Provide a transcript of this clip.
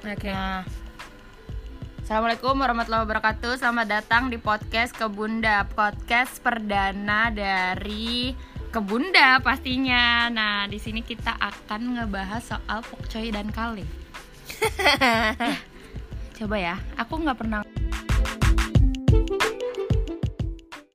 Oke. Nah, Assalamualaikum warahmatullahi wabarakatuh. Selamat datang di podcast Kebunda, podcast perdana dari Kebunda pastinya. Nah, di sini kita akan ngebahas soal pokcoy dan kale. Coba ya, aku nggak pernah